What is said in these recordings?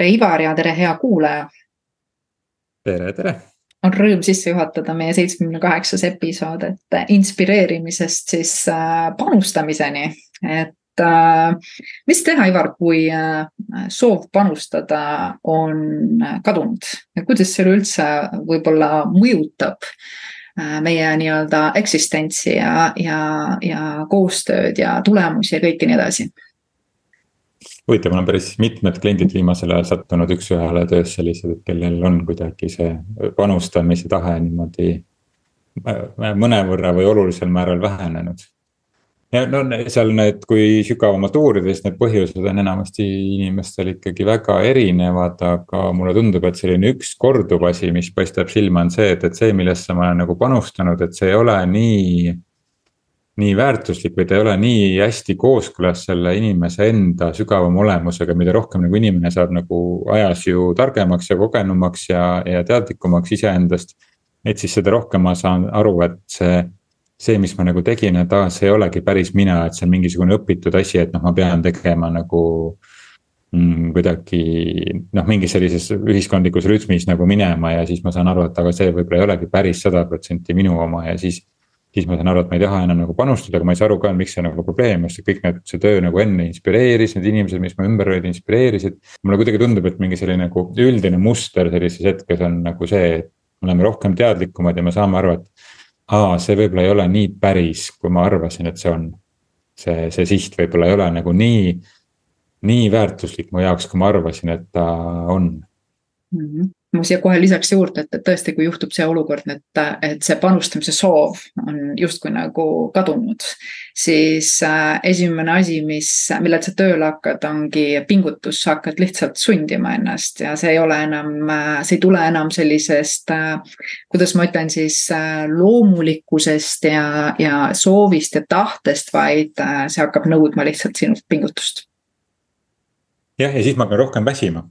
tere, Ivar ja tere, hea kuulaja. tere, tere. on rõõm sisse juhatada meie seitsmekümne kaheksas episood, et inspireerimisest siis äh, panustamiseni, et äh, mis teha, Ivar, kui äh, soov panustada on kadunud ja kuidas see üleüldse võib-olla mõjutab meie nii-öelda eksistentsi ja, ja, ja koostööd ja tulemusi ja kõike nii edasi huvitav, mul on päris mitmed kliendid viimasel ajal sattunud üks-ühele töös sellised, et kellel on kuidagi see panustamise tahe niimoodi mõnevõrra või olulisel määral vähenenud. ja no seal need, kui sügavamalt uurida, siis need põhjused on enamasti inimestel ikkagi väga erinevad, aga mulle tundub, et selline üks korduv asi, mis paistab silma, on see, et, et see, millesse ma olen nagu panustanud, et see ei ole nii nii väärtuslik või ta ei ole nii hästi kooskõlas selle inimese enda sügavama olemusega, mida rohkem nagu inimene saab nagu ajas ju targemaks ja kogenumaks ja, ja teadlikumaks iseendast. et siis seda rohkem ma saan aru, et see, see, mis ma nagu tegin, et aa, see ei olegi päris mina, et see on mingisugune õpitud asi, et noh, ma pean tegema nagu mm, kuidagi noh, mingis sellises ühiskondlikus rütmis nagu minema ja siis ma saan aru, et aga see võib-olla ei olegi päris sada protsenti minu oma ja siis siis ma saan aru, et ma ei taha enam nagu panustada, aga ma ei saa aru ka, miks see nagu probleem, sest kõik need, see töö nagu enne inspireeris, need inimesed, mis mu ümber olid, inspireerisid. mulle kuidagi tundub, et mingi selline nagu üldine muster sellises hetkes on nagu see, et me oleme rohkem teadlikumad ja me saame aru, et. aa, see võib-olla ei ole nii päris, kui ma arvasin, et see on. see, see siht võib-olla ei ole nagu nii, nii väärtuslik mu jaoks, kui ma arvasin, et ta on mm. -hmm ma siia kohe lisaks juurde, et, et tõesti, kui juhtub see olukord, et, et see panustamise soov on justkui nagu kadunud, siis äh, esimene asi, mis, millal sa tööle hakkad, ongi pingutus, sa hakkad lihtsalt sundima ennast ja see ei ole enam äh,, see ei tule enam sellisest äh,, kuidas ma ütlen siis loomulikkusest ja, ja soovist ja tahtest, vaid see hakkab nõudma lihtsalt sinult pingutust. jah, ja siis ma hakkan rohkem väsima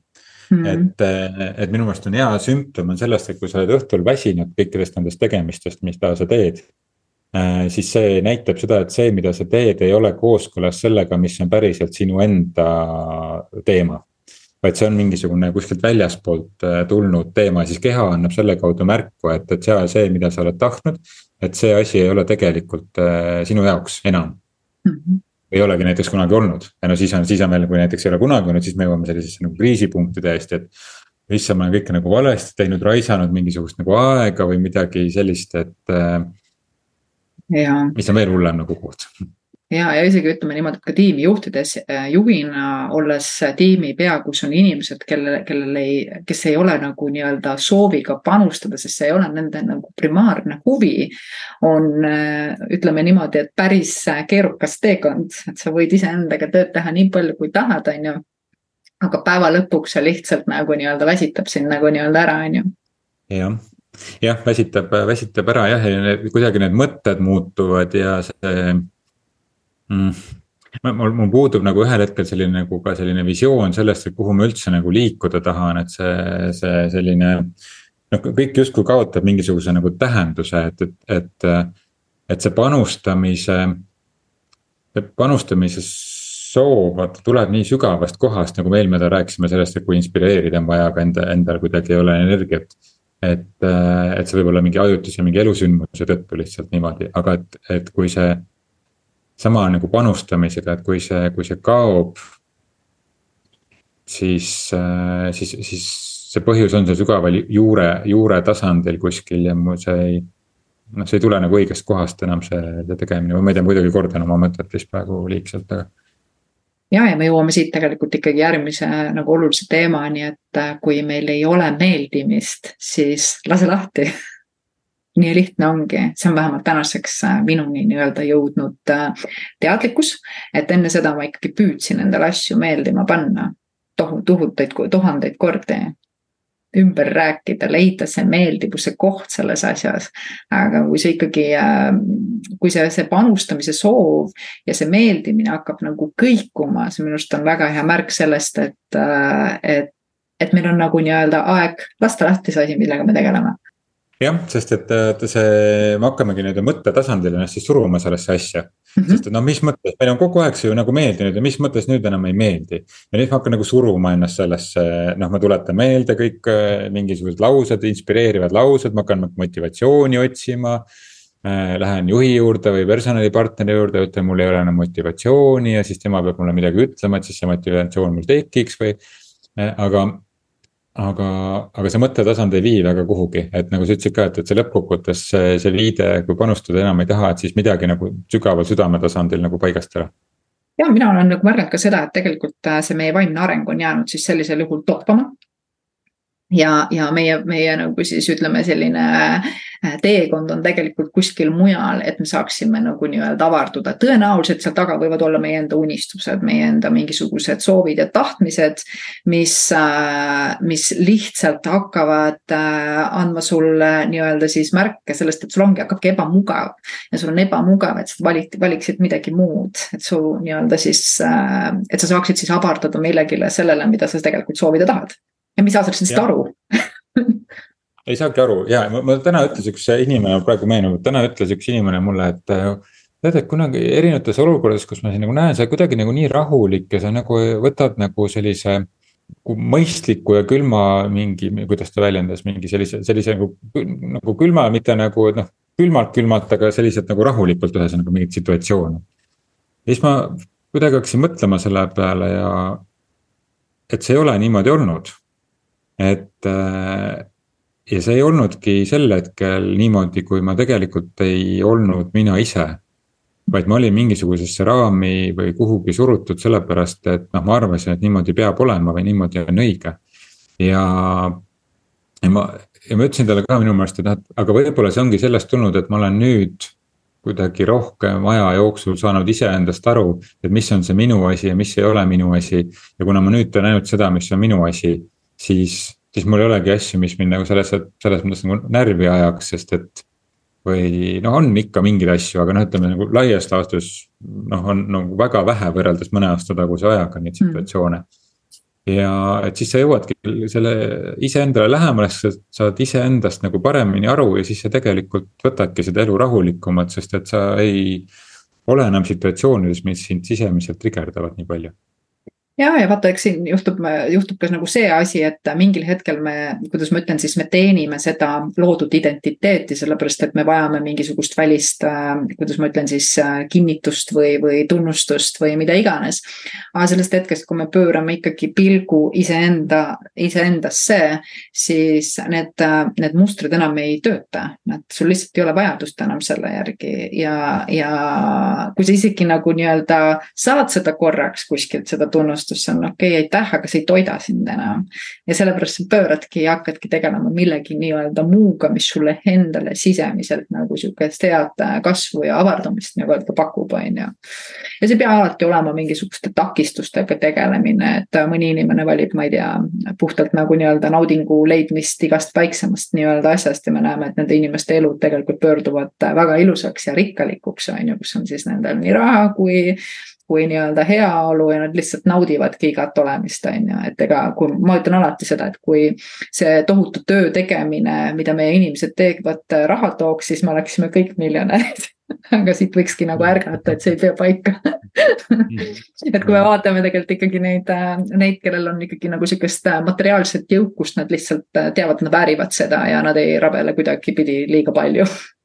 Mm. et, eh, et minu meelest on hea sümptom on sellest, et kui sa oled õhtul väsinud kõikidest nendest tegemistest, mida sa teed. Eh, siis see näitab seda, et see, mida sa teed, ei ole kooskõlas sellega, mis on päriselt sinu enda teema. vaid see on mingisugune kuskilt väljaspoolt eh, tulnud teema, siis keha annab selle kaudu märku, et, et see, see, mida sa oled tahtnud. et see asi ei ole tegelikult sinu jaoks enam mm. -hmm ei olegi näiteks kunagi olnud ja no siis on, siis on meil, kui näiteks ei ole kunagi olnud, siis me jõuame sellisesse nagu kriisipunkti täiesti, et. issand, ma olen kõike nagu valesti teinud, raisanud mingisugust nagu aega või midagi sellist, et. Äh, mis on veel hullem nagu koht ja, ja isegi ütleme niimoodi, et ka tiimi juhtides, äh, juhina olles tiimi pea, kus on inimesed, kellel, kellel ei, kes ei ole nagu nii-öelda sooviga panustada, sest see ei ole nende nagu primaarne huvi. on, äh, ütleme niimoodi, et päris keerukas teekond, et sa võid iseendaga tööd teha nii palju, kui tahad, on ju. aga päeva lõpuks see lihtsalt nagu nii-öelda väsitab sind nagu nii-öelda ära, on ju. jah jah, väsitab, väsitab ära jah, ja kuidagi need mõtted muutuvad ja see mm.? mul, mul puudub nagu ühel hetkel selline nagu ka selline visioon sellest, et kuhu ma üldse nagu liikuda tahan, et see, see selline. noh, kõik justkui kaotab mingisuguse nagu tähenduse, et, et, et, et see panustamise, panustamise soov, vaata tuleb nii sügavast kohast, nagu me eelmine nädal rääkisime sellest, et kui inspireerida on vaja, aga enda, endal kuidagi ei ole energiat. et, et see võib olla mingi ajutise, mingi elusündmuse tõttu lihtsalt niimoodi, aga et, et kui see sama nagu panustamisega, et kui see, kui see kaob. siis, äh, siis, siis see põhjus on seal sügaval juure, juure tasandil kuskil ja mul see ei. noh, see ei tule nagu õigest kohast enam see, see tegemine või ma ei tea, muidugi kordan oma mõtet vist praegu liigselt, aga ja, ja me jõuame siit tegelikult ikkagi järgmise nagu olulise teemani, et äh, kui meil ei ole meeldimist, siis lase lahti nii lihtne ongi, see on vähemalt tänaseks äh, minuni nii-öelda jõudnud äh, teadlikkus, et enne seda ma ikkagi püüdsin endale asju meeldima panna. Tohu-, tuhuteid, tuhandeid kordi. Ümber rääkida, leida see meeldivuse koht selles asjas. aga kui see ikkagi, äh, kui see, see panustamise soov ja see meeldimine hakkab nagu kõikuma, see minu arust on väga hea märk sellest, et, et, et meil on nagu nii-öelda aeg lasta lahti see asi, millega me tegeleme jah, sest et see, me hakkamegi nii-öelda mõttetasandil ennast siis suruma sellesse asja mm. -hmm. sest et no mis mõttes, meil on kogu aeg see ju nagu meeldinud ja mis mõttes nüüd enam ei meeldi. ja nüüd ma hakkan nagu suruma ennast sellesse, noh, ma tuletan meelde kõik äh, mingisugused laused, inspireerivad laused, ma hakkan motivatsiooni otsima äh,. Lähen juhi juurde või personalipartneri juurde, ütlen, mul ei ole enam motivatsiooni ja siis tema peab mulle midagi ütlema, et siis see motivatsioon mul tekiks või äh,, aga aga, aga see mõttetasand ei vii väga kuhugi, et nagu sa ütlesid ka, et, et see lõppkokkuvõttes see, see viide, kui panustada enam ei taha, et siis midagi nagu sügaval südametasandil nagu paigast ära. ja mina olen nagu märganud ka seda, et tegelikult äh, see meie vaimne areng on jäänud siis sellisel juhul toppama ja, ja meie, meie nagu siis ütleme, selline äh, teekond on tegelikult kuskil mujal, et me saaksime nagu nii-öelda avarduda. tõenäoliselt seal taga võivad olla meie enda unistused, meie enda mingisugused soovid ja tahtmised, mis, äh, mis lihtsalt hakkavad äh, andma sulle nii-öelda siis märke sellest, et sul ongi, hakkabki ebamugav. ja sul on ebamugav, et sa valid, valiksid midagi muud, et su nii-öelda siis, et sa saaksid siis avardada millegile sellele, mida sa tegelikult soovida tahad ja mis sa saad sellest aru. Ei saagi aru. Ja ma, ma täna ütles üks inimene, praegu meenub, täna ütles üks inimene mulle, et tead, et kunagi erinevates olukordades, kus ma siin nagu näen, sa oled kuidagi nagu nii rahulik ja sa nagu võtad nagu sellise mõistliku ja külma mingi, kuidas ta väljendas, mingi sellise, sellise nagu, nagu külma, mitte nagu noh, külmalt külmalt, aga selliselt nagu rahulikult ühesõnaga mingit situatsiooni. ja siis ma kuidagi hakkasin mõtlema selle peale ja, et see ei ole niimoodi olnud et äh, ja see ei olnudki sel hetkel niimoodi, kui ma tegelikult ei olnud mina ise. vaid ma olin mingisugusesse raami või kuhugi surutud sellepärast, et noh, ma arvasin, et niimoodi peab olema või niimoodi on õige. ja, ja ma, ja ma ütlesin talle ka minu meelest, et noh, et aga võib-olla see ongi sellest tulnud, et ma olen nüüd kuidagi rohkem aja jooksul saanud iseendast aru, et mis on see minu asi ja mis ei ole minu asi. ja kuna ma nüüd teen ainult seda, mis on minu asi, siis, siis mul ei olegi asju, mis mind nagu selles, selles mõttes nagu närvi ajaks, sest et. või noh, on ikka mingeid asju, aga noh, ütleme nagu laias laastus noh, on nagu väga vähe võrreldes mõne aasta taguse ajaga neid hmm. situatsioone mm ja et siis sa jõuadki selle iseendale lähemale, sa saad iseendast nagu paremini aru ja siis sa tegelikult võtadki seda elu rahulikumalt, sest et sa ei ole enam situatsioonides, mis sind sisemiselt trigerdavad nii palju ja, ja vaata, eks siin juhtub, juhtub ka nagu see asi, et mingil hetkel me, kuidas ma ütlen, siis me teenime seda loodud identiteeti, sellepärast et me vajame mingisugust välist, kuidas ma ütlen siis kinnitust või, või tunnustust või mida iganes. aga sellest hetkest, kui me pöörame ikkagi pilgu iseenda, iseendasse, siis need, need mustrid enam ei tööta, et sul lihtsalt ei ole vajadust enam selle järgi ja, ja kui sa isegi nagu nii-öelda saad seda korraks kuskilt, seda tunnustust armastus, see on okei okay,, aitäh, aga see ei toida sind enam. ja sellepärast sa pööradki ja hakkadki tegelema millegi nii-öelda muuga, mis sulle endale sisemiselt nagu sihukest head kasvu ja avardumist nii-öelda pakub, on ju. ja see ei pea alati olema mingisuguste takistustega tegelemine, et mõni inimene valib, ma ei tea, puhtalt nagu nii-öelda naudingu leidmist igast väiksemast nii-öelda asjast ja me näeme, et nende inimeste elud tegelikult pöörduvad väga ilusaks ja rikkalikuks, on ju, kus on siis nendel nii raha kui kui nii-öelda heaolu ja nad lihtsalt naudivadki igat olemist, on ju, et ega kui ma ütlen alati seda, et kui see tohutu töö tegemine, mida meie inimesed teevad, raha tooks, siis me oleksime kõik miljonärid. Aga siit võikski nagu ärgata, et see ei pea paika. Et kui me vaatame tegelikult ikkagi neid, neid, kellel on ikkagi nagu sihukest materiaalset jõukust, nad lihtsalt teavad, nad väärivad seda ja nad ei rabele kuidagipidi liiga palju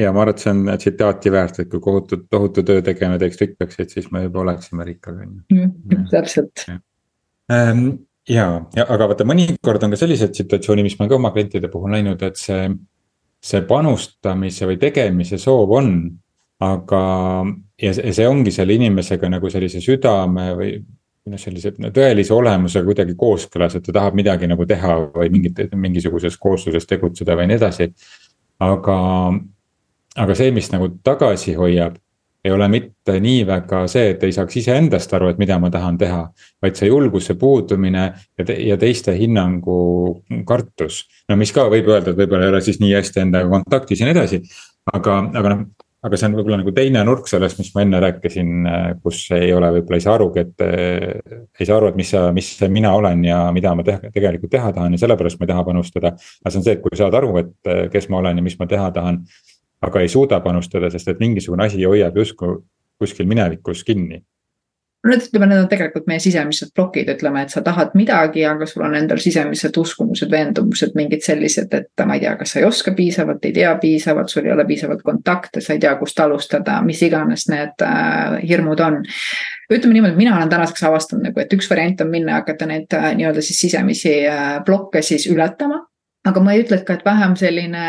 ja ma arvan, et see on tsitaati väärt, et kui tohutu, tohutu töö tegemine teeks rikkaks, et siis me juba oleksime rikkad, on ju. Mm, täpselt. Ähm, ja, ja aga vaata, mõnikord on ka selliseid situatsioone, mis ma olen ka oma klientide puhul näinud, et see, see panustamise või tegemise soov on. aga, ja see ongi selle inimesega nagu sellise südame või noh, sellise tõelise olemusega kuidagi kooskõlas, et ta tahab midagi nagu teha või mingit, mingisuguses koosluses tegutseda või nii edasi. aga aga see, mis nagu tagasi hoiab, ei ole mitte nii väga see, et ei saaks iseendast aru, et mida ma tahan teha. vaid see julguse puudumine ja, te, ja teiste hinnangu kartus. no mis ka võib öelda, et võib-olla ei ole siis nii hästi endaga kontaktis ja nii edasi. aga, aga noh, aga see on võib-olla nagu teine nurk sellest, mis ma enne rääkisin, kus ei ole võib-olla ei saa arugi, et. ei saa aru, et mis, mis mina olen ja mida ma teha, tegelikult teha tahan ja sellepärast ma ei taha panustada. aga see on see, et kui saad aru, et kes ma olen ja mis ma teha tahan. Aga ei suuda panustada, sest et mingisugune asi hoiab justkui kuskil minevikus kinni no need ütleme, need on tegelikult meie sisemised plokid, ütleme, et sa tahad midagi, aga sul on endal sisemised uskumused, veendumused, mingid sellised, et ma ei tea, kas sa ei oska piisavalt, ei tea piisavalt, sul ei ole piisavalt kontakte, sa ei tea, kust alustada, mis iganes need äh, hirmud on. ütleme niimoodi, mina olen tänaseks avastanud nagu, et üks variant on minna ja hakata neid äh, nii-öelda siis sisemisi äh, blokke siis ületama aga ma ei ütle ka, et vähem selline,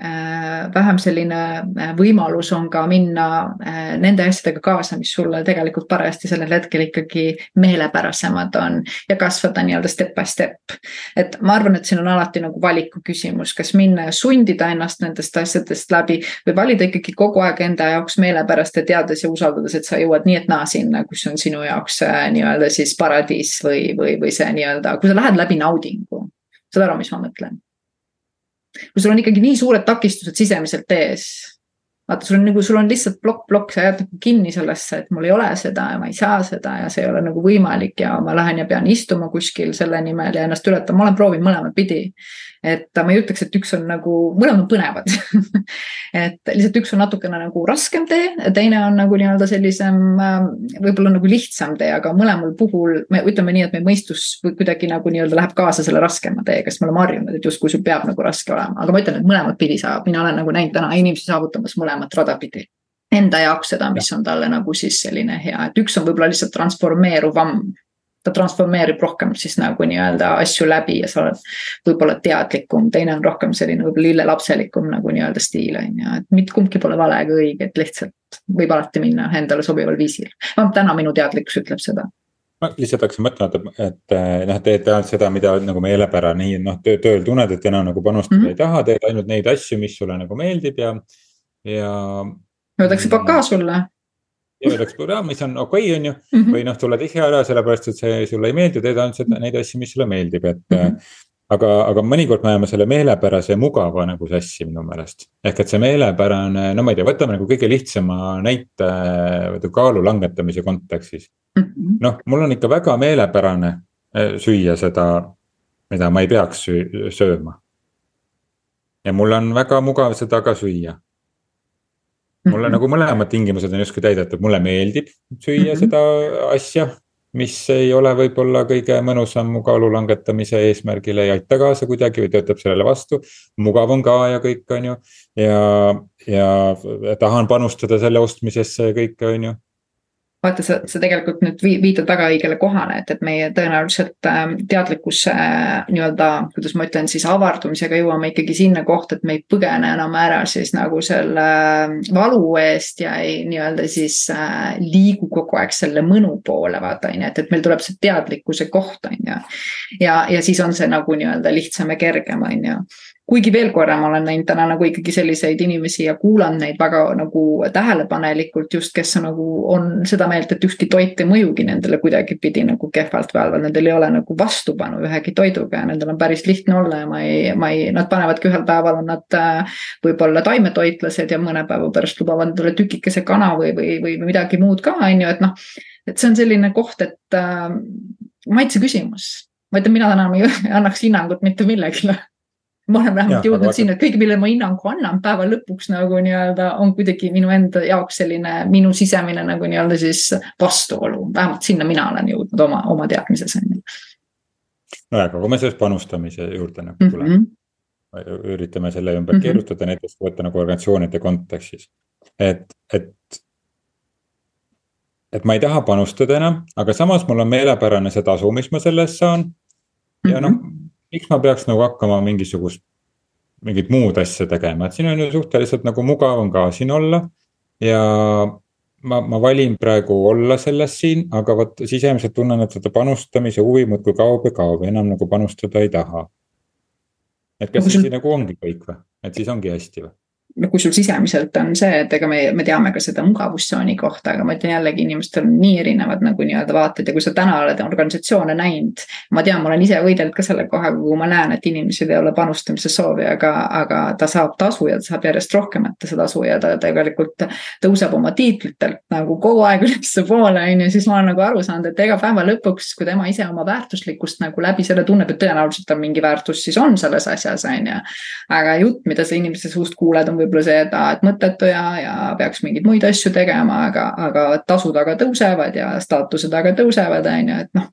äh, vähem selline äh, võimalus on ka minna äh, nende asjadega kaasa, mis sulle tegelikult parajasti sellel hetkel ikkagi meelepärasemad on ja kasvada nii-öelda step by step. et ma arvan, et siin on alati nagu valiku küsimus, kas minna ja sundida ennast nendest asjadest läbi või valida ikkagi kogu aeg enda jaoks meelepärast ja teades ja usaldades, et sa jõuad nii et naa sinna, kus on sinu jaoks nii-öelda siis paradiis või, või, või see nii-öelda, kui sa lähed läbi naudingu. saad aru, mis ma mõtlen? Kui sul on ikkagi nii suured takistused sisemiselt ees. vaata, sul on nagu, sul on lihtsalt plokk, plokk, sa jääd nagu kinni sellesse, et mul ei ole seda ja ma ei saa seda ja see ei ole nagu võimalik ja ma lähen ja pean istuma kuskil selle nimel ja ennast ületama, ma olen proovinud mõlemat pidi et ma ei ütleks, et üks on nagu, mõlemad on põnevad et lihtsalt üks on natukene nagu raskem tee, teine on nagu nii-öelda sellisem ähm, võib-olla nagu lihtsam tee, aga mõlemal puhul me ütleme nii, et meie mõistus kuidagi nagu nii-öelda läheb kaasa selle raskema teega, sest me oleme harjunud, et justkui sul peab nagu raske olema, aga ma ütlen, et mõlemat pidi saab, mina olen nagu näinud täna inimesi saavutamas mõlemat rada pidi. Enda jaoks seda, mis on talle nagu siis selline hea, et üks on võib-olla lihtsalt transformeeruvam ta transformeerib rohkem siis nagu nii-öelda asju läbi ja sa oled võib-olla teadlikum, teine on rohkem selline võib-olla lillelapselikum nagu nii-öelda stiil on ju, et mitte kumbki pole vale ega õige, et lihtsalt võib alati minna endale sobival viisil. vähemalt täna minu teadlikkus ütleb seda ma lihtsalt hakkasin mõtlema, et, et noh, teed ainult seda, mida nagu meelepärane, noh töö, tööl tunned, et enam nagu panustada mm -hmm. ei taha, teed ainult neid asju, mis sulle nagu meeldib ja, ja. Öeldakse pakaa sulle öeldakse programm, mis on okei okay,, on ju mm. -hmm. või noh, tuled ise ära, sellepärast et see sulle ei meeldi, teed ainult seda, neid asju, mis sulle meeldib, et mm. -hmm aga, aga mõnikord me ajame selle meelepärase ja mugava nagu sassi minu meelest. ehk et see meelepärane, no ma ei tea, võtame nagu kõige lihtsama näite kaalu langetamise kontekstis -hmm.. noh, mul on ikka väga meelepärane eh, süüa seda, mida ma ei peaks sööma. ja mul on väga mugav seda ka süüa mulle nagu mõlemad tingimused on justkui täidetud, mulle meeldib süüa mm -hmm. seda asja. mis ei ole võib-olla kõige mõnusam mu kaalu langetamise eesmärgile, ei aita kaasa kuidagi või töötab sellele vastu. mugav on ka ja kõik, on ju, ja, ja tahan panustada selle ostmisesse ja kõike, on ju vaata, sa, sa tegelikult nüüd viitad väga õigele kohale, et, et meie tõenäoliselt äh, teadlikkuse äh, nii-öelda, kuidas ma ütlen siis avardumisega jõuame ikkagi sinna kohta, et me ei põgene enam ära siis nagu selle äh, valu eest ja ei nii-öelda siis äh, liigu kogu aeg selle mõnu poole, vaata on ju, et, et meil tuleb see teadlikkuse koht on ju. ja, ja siis on see nagu nii-öelda lihtsam ja kergem, on ju kuigi veel korra ma olen näinud täna nagu ikkagi selliseid inimesi ja kuulanud neid väga nagu tähelepanelikult just, kes nagu on seda meelt, et ükski toit ei mõjugi nendele kuidagipidi nagu kehvalt või nendel ei ole nagu vastupanu ühegi toiduga ja nendel on päris lihtne olla ja ma ei, ma ei, nad panevadki ühel päeval on nad äh, võib-olla taimetoitlased ja mõne päeva pärast lubavad endale tükikese kana või, või, või midagi muud ka, on ju, et noh. et see on selline koht, et äh, maitse küsimus ma ütlen, mina täna ei annaks hinnangut mitte millelegi ma olen vähemalt jõudnud vaata... sinna, et kõik, millele ma hinnangu annan päeva lõpuks nagu nii-öelda on kuidagi minu enda jaoks selline minu sisemine nagu nii-öelda siis vastuolu, vähemalt sinna mina olen jõudnud oma, oma teadmises on ju. nojah, aga kui me sellest panustamise juurde nagu tuleme mm. -hmm. üritame selle ümber mm -hmm. keerutada, näiteks võtta nagu organisatsioonide kontekstis, et, et et ma ei taha panustada enam, aga samas mul on meelepärane see tasu, mis ma selle eest saan. ja mm -hmm. noh, miks ma peaks nagu hakkama mingisugust, mingit muud asja tegema, et siin on ju suhteliselt nagu mugav on ka siin olla. ja ma, ma valin praegu olla selles siin, aga vot sisemiselt tunnen, et seda panustamise huvi muudkui kaob ja kaob ja enam nagu panustada ei taha. et kas siis nagu ongi kõik või, et siis ongi hästi või? Noh, kui sul sisemiselt on see, et ega me, me teame ka seda mugavustsooni kohta, aga ma ütlen jällegi, inimestel on nii erinevad nagu nii-öelda vaated ja kui sa täna oled organisatsioone näinud. ma tean, ma olen ise võidelnud ka selle kohaga, kui ma näen, et inimesel ei ole panustamise soovi, aga, aga ta saab tasu ja ta saab järjest rohkemat seda tasu ja ta tegelikult tõuseb oma tiitlitelt nagu kogu aeg ülespoole, on ju, siis ma olen nagu aru saanud, et ega päeva lõpuks, kui tema ise oma väärtuslikkust nagu läbi selle tunneb, et tõenäoliselt on mingi väärtus, siis on selles asjas, on ju. aga jutt, mida sa inimeste suust kuuled, on võib-olla aa, et mõttetu ja, ja peaks mingeid muid asju tegema, aga, aga tasud aga tõusevad ja staatused aga tõusevad, on ju, et noh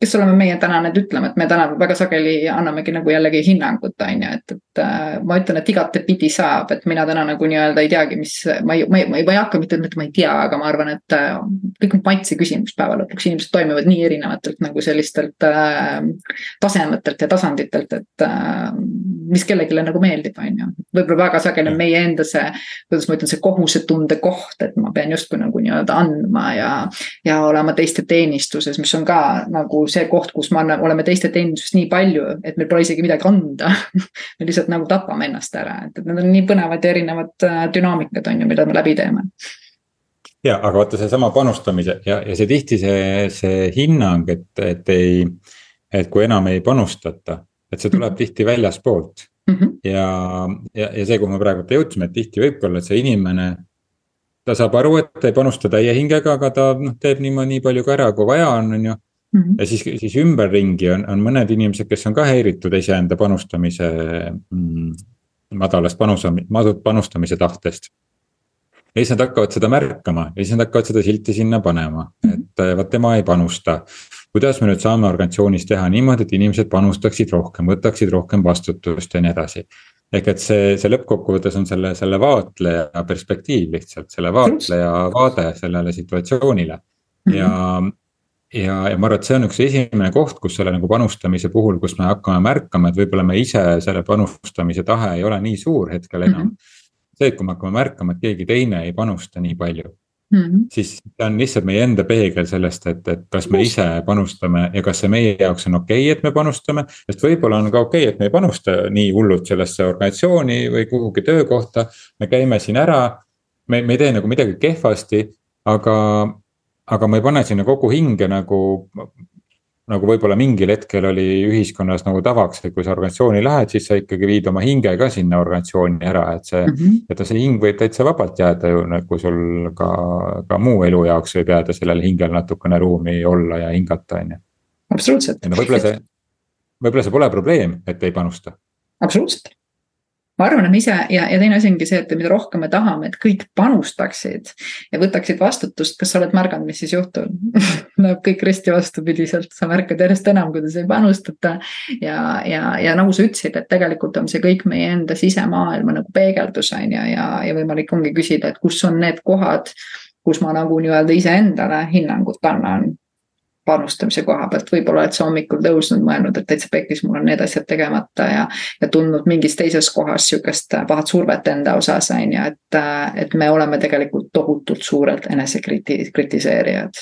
kes oleme meie täna need ütlema, et me täna väga sageli annamegi nagu jällegi hinnangut, on ju, et, et äh, ma ütlen, et igatepidi saab, et mina täna nagu nii-öelda ei teagi, mis, ma ei, ma ei, ma ei hakka mitte ütlema, et ma ei tea, aga ma arvan, et äh, kõik on maitse küsimus päeva lõpuks, inimesed toimivad nii erinevatelt nagu sellistelt äh, tasemetelt ja tasanditelt, et äh, mis kellelegi nagu meeldib, on ju. võib-olla väga sageli on meie enda see, kuidas ma ütlen, see kohusetunde koht, et ma pean justkui nagu nii-öelda andma ja, ja olema teiste teenistuses, mis on ka nagu see koht, kus me anname, oleme teiste teenistuses nii palju, et meil pole isegi midagi anda me lihtsalt nagu tapame ennast ära, et, et need on nii põnevad ja erinevad äh, dünaamikad on ju, mida me läbi teeme ja, aga vaata seesama panustamise ja, ja see tihti see, see hinnang, et, et ei, et kui enam ei panustata, et see tuleb mm -hmm. tihti väljaspoolt mm. -hmm. ja, ja, ja see, kuhu me praegu jõudsime, et tihti võibki olla, et see inimene. ta saab aru, et ta ei panusta täie hingega, aga ta noh, teeb niimoodi nii palju ka ära, kui vaja on, on ju Mm -hmm. ja siis, siis ümberringi on, on mõned inimesed, kes on ka häiritud iseenda panustamise mm, madalast panustamise, panustamise tahtest. ja siis nad hakkavad seda märkama ja siis nad hakkavad seda silti sinna panema, mhm. et äh, vot tema ei panusta. kuidas me nüüd saame organisatsioonis teha niimoodi, et inimesed panustaksid rohkem, võtaksid rohkem vastutust ja nii edasi ehk et see, see lõppkokkuvõttes on selle, selle vaatleja perspektiiv lihtsalt, selle vaatleja vaade sellele situatsioonile. ja mm, -hmm ja, ja ma arvan, et see on üks esimene koht, kus selle nagu panustamise puhul, kus me hakkame märkama, et võib-olla me ise selle panustamise tahe ei ole nii suur hetkel enam mm. -hmm. see, et kui me hakkame märkama, et keegi teine ei panusta nii palju mm. -hmm. siis see on lihtsalt meie enda peegel sellest, et, et kas me ise panustame ja kas see meie jaoks on okei okay,, et me panustame. sest võib-olla on ka okei okay,, et me ei panusta nii hullult sellesse organisatsiooni või kuhugi töökohta. me käime siin ära, me, me ei tee nagu midagi kehvasti, aga aga ma ei pane sinna kogu hinge nagu, nagu võib-olla mingil hetkel oli ühiskonnas nagu tavaks, et kui sa organisatsiooni lähed, siis sa ikkagi viid oma hinge ka sinna organisatsiooni ära, et see mm. -hmm. et see hing võib täitsa vabalt jääda ju nagu sul ka, ka muu elu jaoks võib jääda sellel hingel natukene ruumi olla ja hingata, on ju. absoluutselt. no võib-olla see, võib-olla see pole probleem, et ei panusta. absoluutselt ma arvan, et me ise ja, ja teine asi ongi see, et mida rohkem me tahame, et kõik panustaksid ja võtaksid vastutust, kas sa oled märganud, mis siis juhtub? Läheb kõik risti vastupidiselt, sa märkad järjest enam, kuidas ei panustata. ja, ja, ja nagu sa ütlesid, et tegelikult on see kõik meie enda sisemaailma nagu peegeldus on ju, ja, ja võimalik ongi küsida, et kus on need kohad, kus ma nagu nii-öelda iseendale hinnangut annan panustamise koha pealt, võib-olla oled sa hommikul tõusnud, mõelnud, et täitsa pekkis, mul on need asjad tegemata ja. ja tundnud mingis teises kohas sihukest pahat survet enda osas, on ju, et, et me oleme tegelikult tohutult suurelt enesekriti-, kritiseerijad.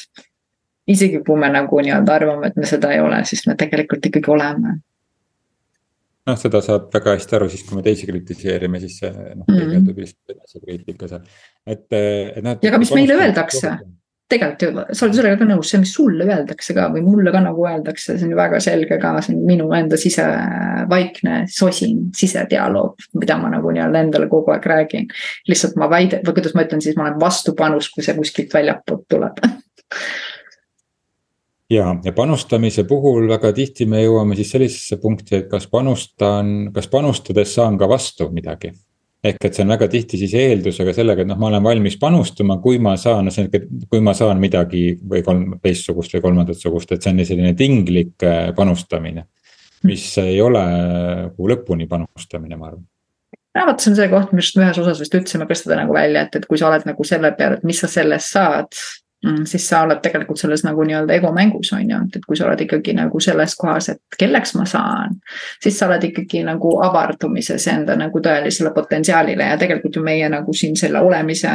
isegi kui me nagu nii-öelda arvame, et me seda ei ole, siis me tegelikult ikkagi oleme noh, seda saab väga hästi aru siis, kui me teisi kritiseerime, siis see noh, mhm. peegeldub just enesekriitika seal, et, et noh. ja aga mis meile öeldakse tegelikult sa oled sellega ka nõus, see, mis sulle öeldakse ka või mulle ka nagu öeldakse, see on ju väga selge ka, see on minu enda sisevaikne sosin sisedialoog, mida ma nagu nii-öelda endale kogu aeg räägin. lihtsalt ma väidan, või kuidas ma ütlen siis, ma olen vastupanus, kui see kuskilt väljapoolt tuleb ja, ja panustamise puhul väga tihti me jõuame siis sellisesse punkti, et kas panustan, kas panustades saan ka vastu midagi ehk et see on väga tihti siis eeldusega sellega, et noh, ma olen valmis panustama, kui ma saan, kui ma saan midagi või kolm, teistsugust või kolmandat sugust, et see on selline tinglik äh, panustamine. mis ei ole nagu lõpuni panustamine, ma arvan no vot, see on see koht, mis me ühes osas vist ütlesime ka seda nagu välja, et, et kui sa oled nagu selle peale, et mis sa sellest saad siis sa oled tegelikult selles nagu nii-öelda egomängus on ju, et, et kui sa oled ikkagi nagu selles kohas, et kelleks ma saan. siis sa oled ikkagi nagu avardumises enda nagu tõelisele potentsiaalile ja tegelikult ju meie nagu siin selle olemise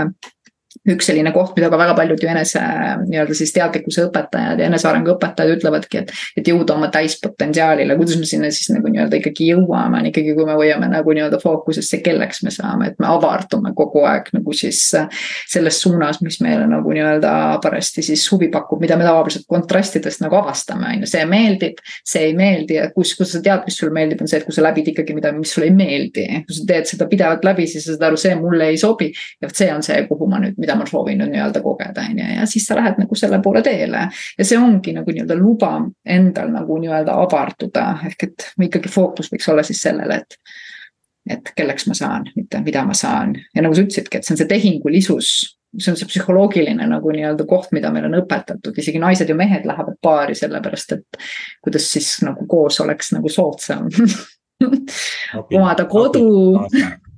üks selline koht, mida ka väga paljud ju enese nii-öelda siis teadlikkuse õpetajad ja enesearengu õpetajad ütlevadki, et. et jõuda oma täispotentsiaalile, kuidas me sinna siis nagu nii-öelda ikkagi jõuame, on ikkagi, kui me hoiame nagu nii-öelda fookusesse, kelleks me saame, et me avardume kogu aeg nagu siis. selles suunas, mis meile nagu nii-öelda parajasti siis huvi pakub, mida me tavaliselt kontrastidest nagu avastame, on ju, see meeldib. see ei meeldi ja kus, kus sa tead, mis sulle meeldib, on see, et kui sa läbid ikkagi midagi, mis sulle ei meeldi. kui sa teed seda pidevalt läbi, siis sa saad aru, see mulle ei sobi. ja vot see on see, kuhu ma nüüd, mida ma soovin nii-öelda kogeda, on ju, ja siis sa lähed nagu selle poole teele. ja see ongi nagu nii-öelda luba endal nagu nii-öelda avarduda, ehk et ikkagi fookus võiks olla siis sellele, et et kelleks ma saan, mitte mida ma saan. Ja nagu sa ütlesidki, et see on see tehingulisus, see on see psühholoogiline nagu nii-öelda koht, mida meil on õpetatud, isegi naised ja mehed lähevad paari sellepärast, et kuidas siis nagu koos oleks nagu soodsam. Omada kodu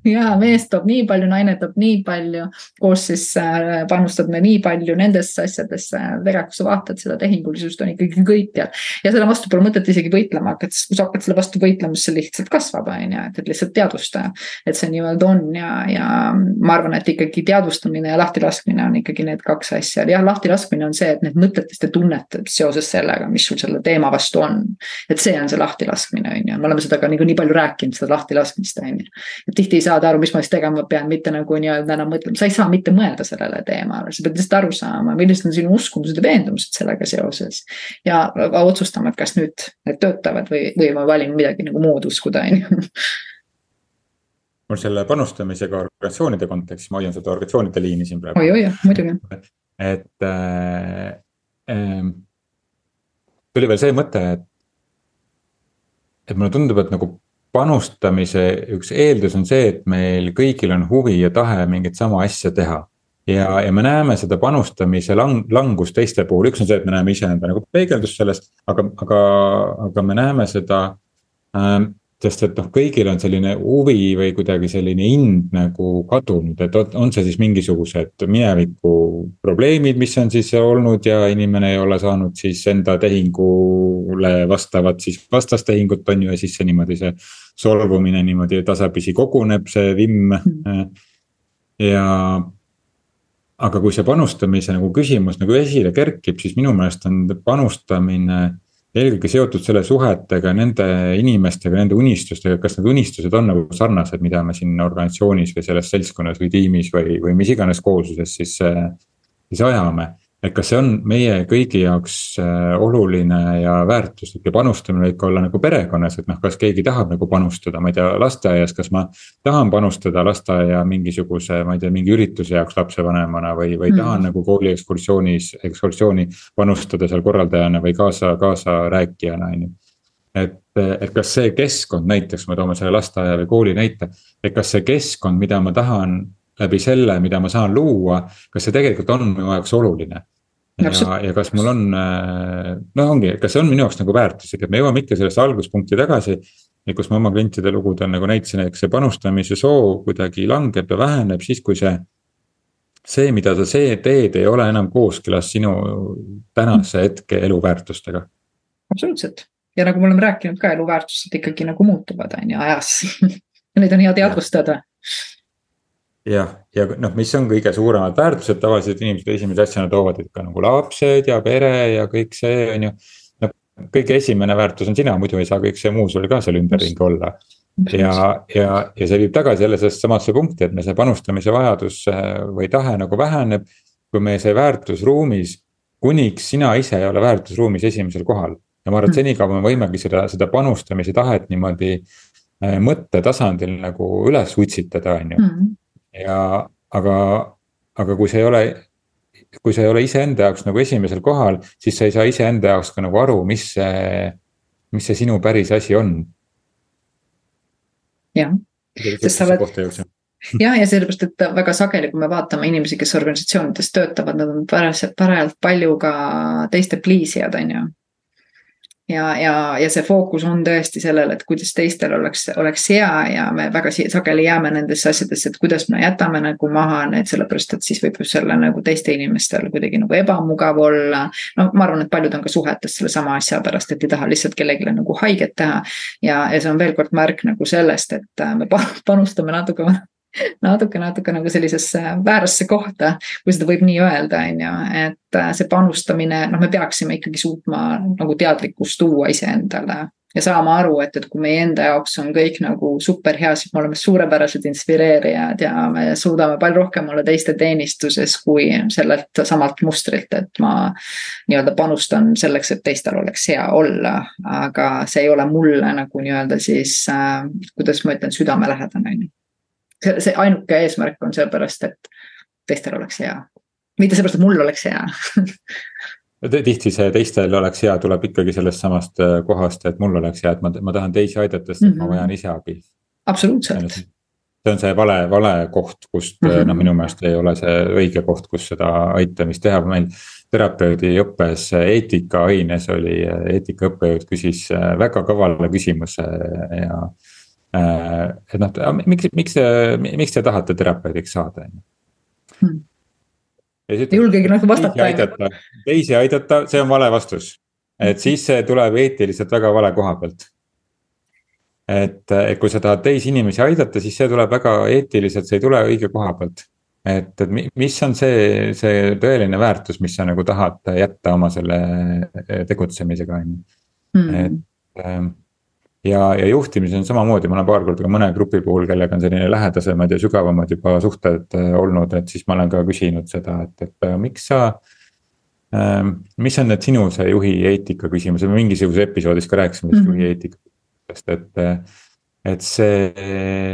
ja mees toob nii palju, naine toob nii palju, koos siis äh, panustad me nii palju nendesse asjadesse, tegelikult sa vaatad seda tehingulisust on ikkagi kõikjal. ja selle vastu pole mõtet isegi võitlema hakata, sest kui sa hakkad selle vastu võitlema, siis see lihtsalt kasvab, on ju, et, et lihtsalt teadvusta. et see nii-öelda on ja, ja ma arvan, et ikkagi teadvustamine ja lahtilaskmine on ikkagi need kaks asja, jah, lahtilaskmine on see, et need mõtetest ja tunnetest seoses sellega, mis sul selle teema vastu on. et see on see lahtilaskmine, on ju, me oleme seda ka nagu nii palju rääkinud, seda lahtilaskmist, on ju. et tihti ei saa saada aru, mis ma siis tegema pean, mitte nagu nii-öelda enam mõtlema, sa ei saa mitte mõelda sellele teemale, sa pead lihtsalt aru saama, millised on sinu uskumused ja veendumused sellega seoses. ja otsustama, et kas nüüd need töötavad või, või ma valin midagi nagu muud uskuda, on ju mul selle panustamisega organisatsioonide kontekstis, ma hoian seda organisatsioonide liini siin praegu. oi, oi, muidugi. et äh, äh, tuli veel see mõte, et, et mulle tundub, et nagu panustamise üks eeldus on see, et meil kõigil on huvi ja tahe mingit sama asja teha. ja, ja me näeme seda panustamise lang-, langust teiste puhul, üks on see, et me näeme iseenda nagu peegeldust sellest, aga, aga, aga me näeme seda ähm, sest et noh, kõigil on selline huvi või kuidagi selline ind nagu kadunud, et on see siis mingisugused mineviku probleemid, mis on siis olnud ja inimene ei ole saanud siis enda tehingule vastavat siis vastastehingut, on ju, ja siis see niimoodi see. solvumine niimoodi tasapisi koguneb, see vimm ja aga kui see panustamise nagu küsimus nagu esile kerkib, siis minu meelest on panustamine eelkõige seotud selle suhetega nende inimestega, nende unistustega, kas need unistused on nagu sarnased, mida me siin organisatsioonis või selles seltskonnas või tiimis või, või mis iganes koosluses siis, siis ajame et kas see on meie kõigi jaoks äh, oluline ja väärtuslik ja panustamine võib ka olla nagu perekonnas, et noh, kas keegi tahab nagu panustada, ma ei tea, lasteaias, kas ma. tahan panustada lasteaia mingisuguse, ma ei tea, mingi ürituse jaoks lapsevanemana või, või mm. tahan nagu kooli ekskursioonis, ekskursiooni panustada seal korraldajana või kaasa, kaasarääkijana, on ju et, et kas see keskkond näiteks, me toome selle lasteaia või kooli näite, et kas see keskkond, mida ma tahan läbi selle, mida ma saan luua, kas see tegelikult on minu jaoks oluline. ja, ja kas mul on, noh, ongi, kas see on minu jaoks nagu väärtuslik, et me jõuame ikka sellesse alguspunkti tagasi. ja kus ma oma klientide lugudel nagu näitasin, eks see panustamise soov kuidagi langeb ja väheneb siis, kui see. see, mida sa see teed, ei ole enam kooskõlas sinu tänase hetke eluväärtustega. absoluutselt ja nagu me oleme rääkinud ka, eluväärtused ikkagi nagu muutuvad, on ju, ajas ja neid on hea teadvustada jah, ja noh, mis on kõige suuremad väärtused, tavaliselt inimesed esimese asjana toovad ikka nagu lapsed ja pere ja kõik see on ju. noh, kõige esimene väärtus on sina, muidu ei saa kõik see muu sul ka seal ümberringi olla. ja, ja, ja see viib tagasi jälle sellesse samasse punkti, et me see panustamise vajadus äh, või tahe nagu väheneb. kui meie see väärtusruumis, kuniks sina ise ei ole väärtusruumis esimesel kohal. ja ma arvan, et mm. senikaua me võimegi seda, seda panustamise tahet niimoodi äh, mõttetasandil nagu üles utsitada, on ju mm ja aga, aga kui see ei ole, kui sa ei ole iseenda jaoks nagu esimesel kohal, siis sa ei saa iseenda jaoks ka nagu aru, mis see, mis see sinu päris asi on. jah, sest sa oled jah, ja sellepärast, et väga sageli, kui me vaatame inimesi, kes organisatsioonides töötavad, nad on parajalt, parajalt palju ka teiste pliisijad, on ju ja, ja, ja see fookus on tõesti sellel, et kuidas teistel oleks, oleks hea ja me väga sageli jääme nendesse asjadesse, et kuidas me jätame nagu maha need, sellepärast et siis võib ju selle nagu teiste inimestel kuidagi nagu ebamugav olla. no ma arvan, et paljud on ka suhetes sellesama asja pärast, et ei taha lihtsalt kellelegi nagu haiget teha. ja, ja see on veel kord märk nagu sellest, et me panustame natuke natuke, natuke nagu sellisesse väärasse kohta, kui seda võib nii öelda, on ju, et äh, see panustamine, noh, me peaksime ikkagi suutma nagu teadlikkust tuua iseendale ja saama aru, et, et kui meie enda jaoks on kõik nagu super hea, siis me oleme suurepärased inspireerijad ja me suudame palju rohkem olla teiste teenistuses kui sellelt samalt mustrilt, et ma nii-öelda panustan selleks, et teistel oleks hea olla. aga see ei ole mulle nagu nii-öelda siis äh,, kuidas ma ütlen, südamelähedane on ju see, ainuke eesmärk on seepärast, et teistel oleks hea, mitte seepärast, et mul oleks hea tihti see teistel oleks hea, tuleb ikkagi sellest samast äh, kohast, et mul oleks hea, et ma, ma tahan teisi aidata, sest mm -hmm. ma mhm. vajan ise abi. absoluutselt. see on see vale, vale koht, kust mm -hmm. noh, minu meelest ei ole see õige koht, kus seda aitamist teha, meil terapeudi õppes eetikaaines oli, eetikaõppejõud küsis äh, väga kavala küsimuse ja Äh, et noh, miks, miks, miks te tahate terapeudiks saada, on ju. Hmm. ei julgegi nagu vastata. teisi aidata, see on vale vastus. et siis see tuleb eetiliselt väga vale koha pealt. et, et kui sa tahad teisi inimesi aidata, siis see tuleb väga eetiliselt, see ei tule õige koha pealt. et, et mis on see, see tõeline väärtus, mis sa nagu tahad jätta oma selle tegutsemisega, on ju. Hmm. et ähm, ja, ja juhtimises on samamoodi, ma olen paar korda ka mõne grupi puhul, kellega on selline lähedasemad ja sügavamad juba suhted äh, olnud, et siis ma olen ka küsinud seda, et, et äh, miks sa ähm,. mis on need sinu see juhi eetika küsimused, me mingisuguses episoodis ka rääkisime mm -hmm. juhi eetikast, et. Äh, et see,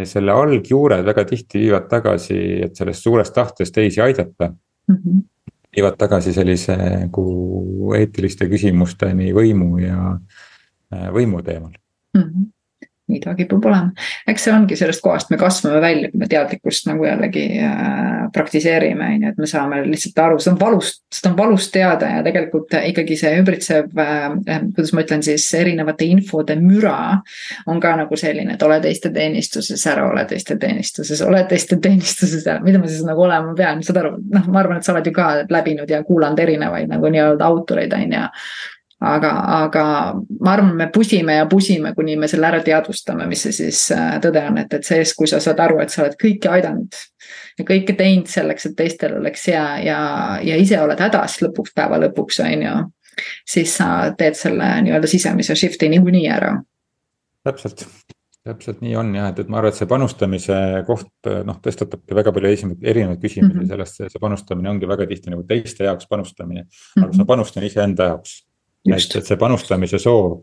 selle algjuured väga tihti viivad tagasi, et sellest suurest tahtest teisi aidata mm. -hmm. viivad tagasi sellise nagu eetiliste küsimusteni võimu ja võimu teemal mm. -hmm nii ta kipub olema, eks see ongi sellest kohast, me kasvame välja, kui me teadlikkust nagu jällegi äh, praktiseerime, on ju, et me saame lihtsalt aru, seda on valus, seda on valus teada ja tegelikult ikkagi see ümbritsev äh,. kuidas ma ütlen siis erinevate infode müra on ka nagu selline, et ole teiste teenistuses, ära ole teiste teenistuses, ole teiste teenistuses mida ma siis nagu olema pean, saad aru, noh, ma arvan, et sa oled ju ka läbinud ja kuulanud erinevaid nagu nii-öelda autoreid, on ju aga, aga ma arvan, me pusime ja pusime, kuni me selle ära teadvustame, mis see siis äh, tõde on, et, et sees, kui sa saad aru, et sa oled kõike aidanud. ja kõike teinud selleks, et teistel oleks hea ja, ja ise oled hädas lõpuks, päeva lõpuks, on ju. siis sa teed selle nii-öelda sisemise shift'i niikuinii ära. täpselt, täpselt nii on jah, et, et ma arvan, et see panustamise koht noh, tõstatabki väga palju erinevaid küsimusi mm -hmm. sellest, see panustamine ongi väga tihti nagu teiste jaoks panustamine mm. -hmm. aga ma panustan iseenda jaoks et, et see panustamise soov,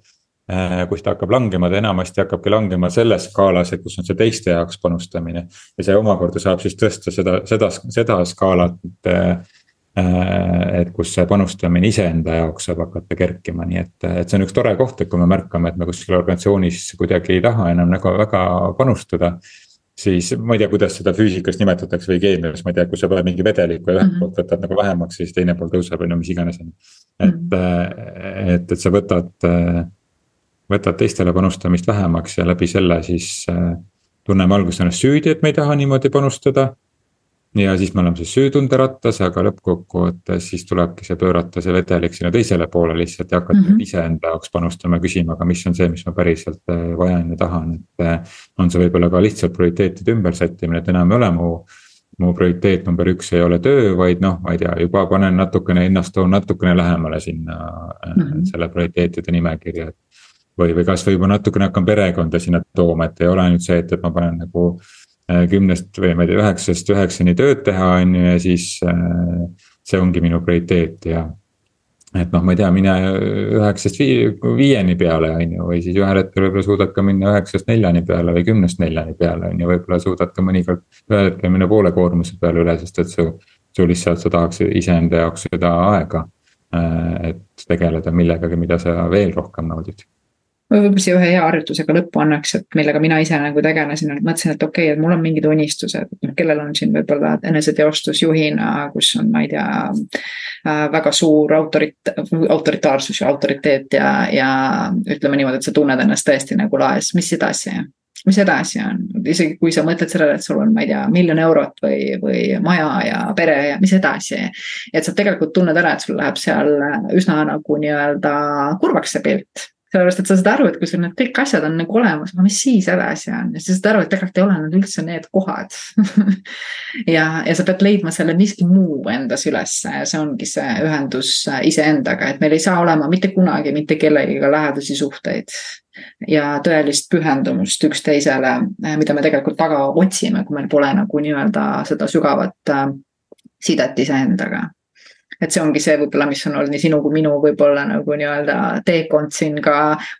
äh, kus ta hakkab langema, ta enamasti hakkabki langema selles skaalas, et kus on see teiste jaoks panustamine. ja see omakorda saab siis tõsta seda, seda, seda skaalat, äh, et kus see panustamine iseenda jaoks saab hakata kerkima, nii et, et see on üks tore koht, et kui me märkame, et me kuskil organisatsioonis kuidagi ei taha enam nagu väga panustada siis ma ei tea, kuidas seda füüsikas nimetatakse või keemias, ma ei tea, kui sa paned mingi vedeliku ja ühelt mm -hmm. poolt võtad nagu vähemaks, siis teine pool tõuseb, on ju, mis iganes on ju. et mm, -hmm. et, et sa võtad, võtad teistele panustamist vähemaks ja läbi selle siis tunneme alguses ennast süüdi, et me ei taha niimoodi panustada ja siis me oleme siis süütunderattas, aga lõppkokkuvõttes siis tulebki see pöörata see vedelik sinna teisele poole lihtsalt ja hakata mm -hmm. iseenda jaoks panustama, küsima, aga mis on see, mis ma päriselt äh, vajan ja tahan, et. Äh, on see võib-olla ka lihtsalt prioriteetide ümbersättimine, et enam ei ole mu mu prioriteet number üks ei ole töö, vaid noh, ma ei tea, juba panen natukene ennast toon natukene lähemale sinna mm -hmm. selle prioriteetide nimekirja. või, või kasvõi juba natukene hakkan perekonda sinna tooma, et ei ole ainult see, et, et ma panen nagu kümnest või ma ei tea, üheksast üheksani tööd teha, on ju, ja siis äh, see ongi minu prioriteet ja. et noh, ma ei tea, mine üheksast viieni peale, on ju, või siis ühel hetkel võib-olla suudad ka minna üheksast neljani peale või kümnest neljani peale, on ju, võib-olla suudad ka mõnikord ühel hetkel minna poole koormuse peale üle, sest et su. su lihtsalt, sa tahaks iseenda jaoks seda aega, äh, et tegeleda millegagi, mida sa veel rohkem naudid võib-olla siia ühe hea harjutusega lõppu annaks, et millega mina ise nagu tegelesin, et mõtlesin, et okei okay,, et mul on mingid unistused, noh, kellel on siin võib-olla eneseteostus juhina, kus on, ma ei tea äh,. väga suur autorit-, autoritaarsus ja autoriteet ja, ja ütleme niimoodi, et sa tunned ennast tõesti nagu laes, mis edasi mis edasi on, isegi kui sa mõtled sellele, et sul on, ma ei tea, miljon eurot või, või maja ja pere ja mis edasi. et sa tegelikult tunned ära, et sul läheb seal üsna nagu nii-öelda kurvaks see pilt sellepärast, et sa saad aru, et kui sul need kõik asjad on nagu olemas, aga mis siis edasi on? Ja sa saad aru, et tegelikult ei ole need üldse need kohad. Ja, ja sa pead leidma selle miski muu endas ülesse ja see ongi see ühendus iseendaga, et meil ei saa olema mitte kunagi mitte kellegiga lähedasi suhteid ja tõelist pühendumust üksteisele, mida me tegelikult taga otsime, kui meil pole nagu nii-öelda seda sügavat äh, sidet iseendaga et see ongi see võib-olla, mis on olnud nii sinu kui minu võib-olla nagu nii-öelda teekond siin ka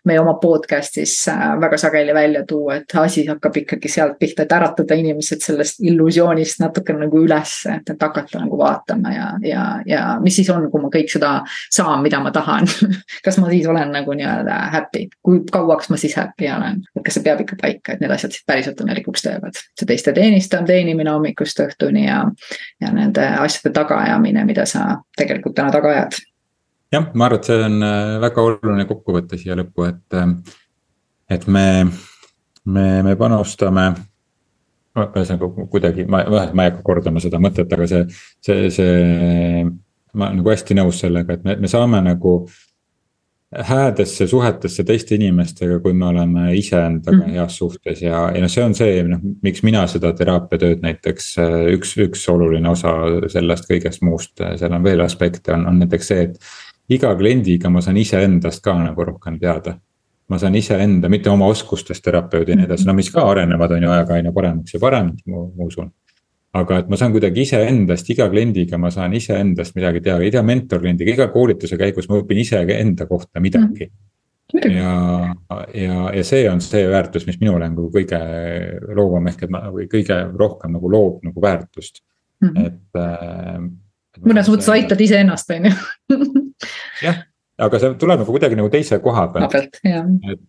meie oma podcast'is äh, väga sageli välja tuua, et asi hakkab ikkagi sealt pihta, et äratada inimesed sellest illusioonist natuke nagu üles, et, et hakata nagu vaatama ja, ja, ja mis siis on, kui ma kõik seda saan, mida ma tahan? Kas ma siis olen nagu nii-öelda happy, kui kauaks ma siis happy olen, et kas see peab ikka paika, et need asjad siis päriselt õnnelikuks teevad. see teiste teenistamine, teenimine hommikust õhtuni ja, ja nende asjade tagaajamine, mida sa tegelikult täna taga ajad. jah, ma arvan, et see on äh, väga oluline kokkuvõte siia lõppu, et, äh, et me, me, me panustame ühesõnaga kuidagi, ma, ma ei hakka kordama seda mõtet, aga see, see, see. ma olen nagu hästi nõus sellega, et me, me saame nagu häädesse suhetesse teiste inimestega, kui me oleme iseendaga mm. heas suhtes ja, ja noh, see on see, noh, miks mina seda teraapiatööd näiteks. üks, üks oluline osa sellest kõigest muust, seal on veel aspekte, on, on näiteks see, et iga kliendiga ma saan iseendast ka nagu rohkem teada. ma saan iseenda, mitte oma oskustest terapeudi ja nii edasi, no mis ka arenevad, on ju ajaga aina paremaks ja paremaks, ma usun aga et ma saan kuidagi iseendast, iga kliendiga ma saan iseendast midagi teada, iga mentorkliendiga, iga koolituse käigus ma õpin ise enda kohta midagi mm.. ja, ja, ja see on see väärtus, mis minule on nagu kõige loovam ehk et ma või kõige rohkem nagu loob nagu väärtust mm, -hmm. et äh,. mõnes mõttes aitad iseennast, on ju. jah aga see tuleb nagu kuidagi nagu teise koha pealt. et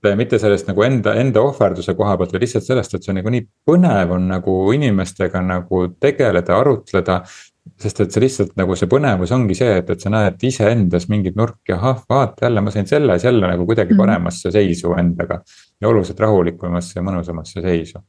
eh, mitte sellest nagu enda, enda ohverduse koha pealt, vaid lihtsalt sellest, et see on nagu nii põnev on nagu inimestega nagu tegeleda, arutleda. sest et see lihtsalt nagu see põnevus ongi see, et, et sa näed iseendas mingeid nurki, ahah, vaata jälle ma sain selles jälle nagu kuidagi mhm. paremasse seisu endaga. ja oluliselt rahulikumasse ja mõnusamasse seisu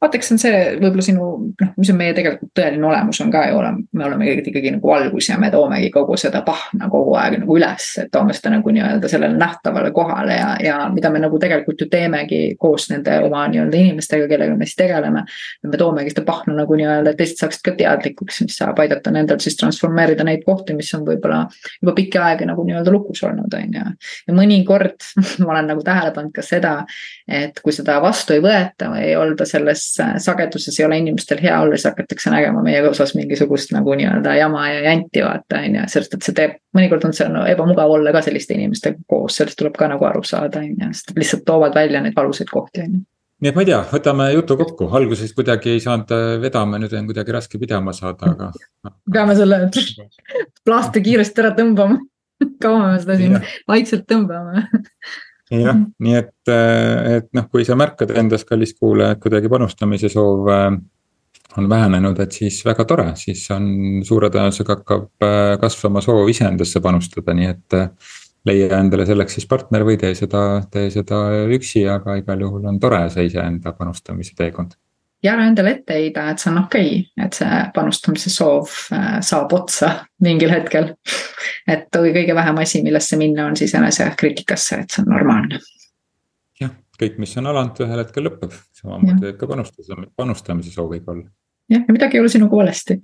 vaata, eks see on see võib-olla sinu, noh, mis on meie tegelikult tõeline olemus on ka ju oleme, me oleme ikkagi, nagu valgus ja me toomegi kogu seda pahna kogu aeg nagu üles, et toome seda nagu nii-öelda sellele nähtavale kohale ja, ja mida me nagu tegelikult ju teemegi koos nende oma nii-öelda inimestega, kellega me siis tegeleme. me toomegi seda pahna nagu nii-öelda, et teised saaksid ka teadlikuks, mis saab aidata nendel siis transformeerida neid kohti, mis on võib-olla juba pikka aega nagu nii-öelda lukus olnud, on ju. ja mõnikord ma olen nagu tähele pannud ka seda, et kui seda vastu ei võeta või ei olda selles sageduses ei ole inimestel hea olla, siis hakatakse nägema meie osas mingisugust nagu nii-öelda jama ja janti vaata on ju, sest et see teeb, mõnikord on see no, ebamugav olla ka selliste inimestega koos, sellest tuleb ka nagu aru saada on ju, sest lihtsalt toovad välja neid valusaid kohti on ju. Nii et ma ei tea, võtame jutu kokku, alguses kuidagi ei saanud äh, vedama, nüüd on kuidagi raske pidama saada, aga. peame selle plaastri kiiresti ära tõmbama. Kaua me seda siin vaikselt tõmbame jah, nii et, äh, et noh, kui sa märkad endas, kallis kuulaja, et kuidagi panustamise soov äh, on vähenenud, et siis väga tore, siis on suure tõenäosusega hakkab äh, kasvama soov iseendasse panustada, nii et. leia endale selleks siis partner või tee seda, tee seda üksi, aga igal juhul on tore see iseenda panustamise teekond ja ära endale ette heida, et see on okei okay,, et see panustamise soov äh, saab otsa mingil hetkel. et kõige vähem asi, millesse minna, on siis enesekriitikasse, et see on normaalne. jah, kõik, mis on alanud, ühel hetkel lõpeb, samamoodi võib ka panustada, panustamise sooviga olla. jah, ja midagi ei ole sinuga valesti.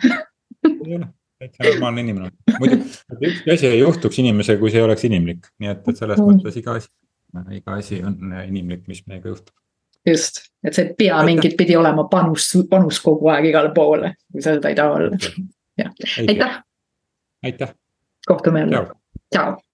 Ei ole, täitsa normaalne inimene, muidu ükski asi ei juhtuks inimesega, kui see ei oleks inimlik, nii et, et selles mõttes iga asi, iga asi on inimlik, mis meiega juhtub just, et sa ei pea mingit pidi olema panus, panus kogu aeg igale poole, kui sa seda ei taha olla. jah, aitäh. aitäh. kohtume jälle, tšau.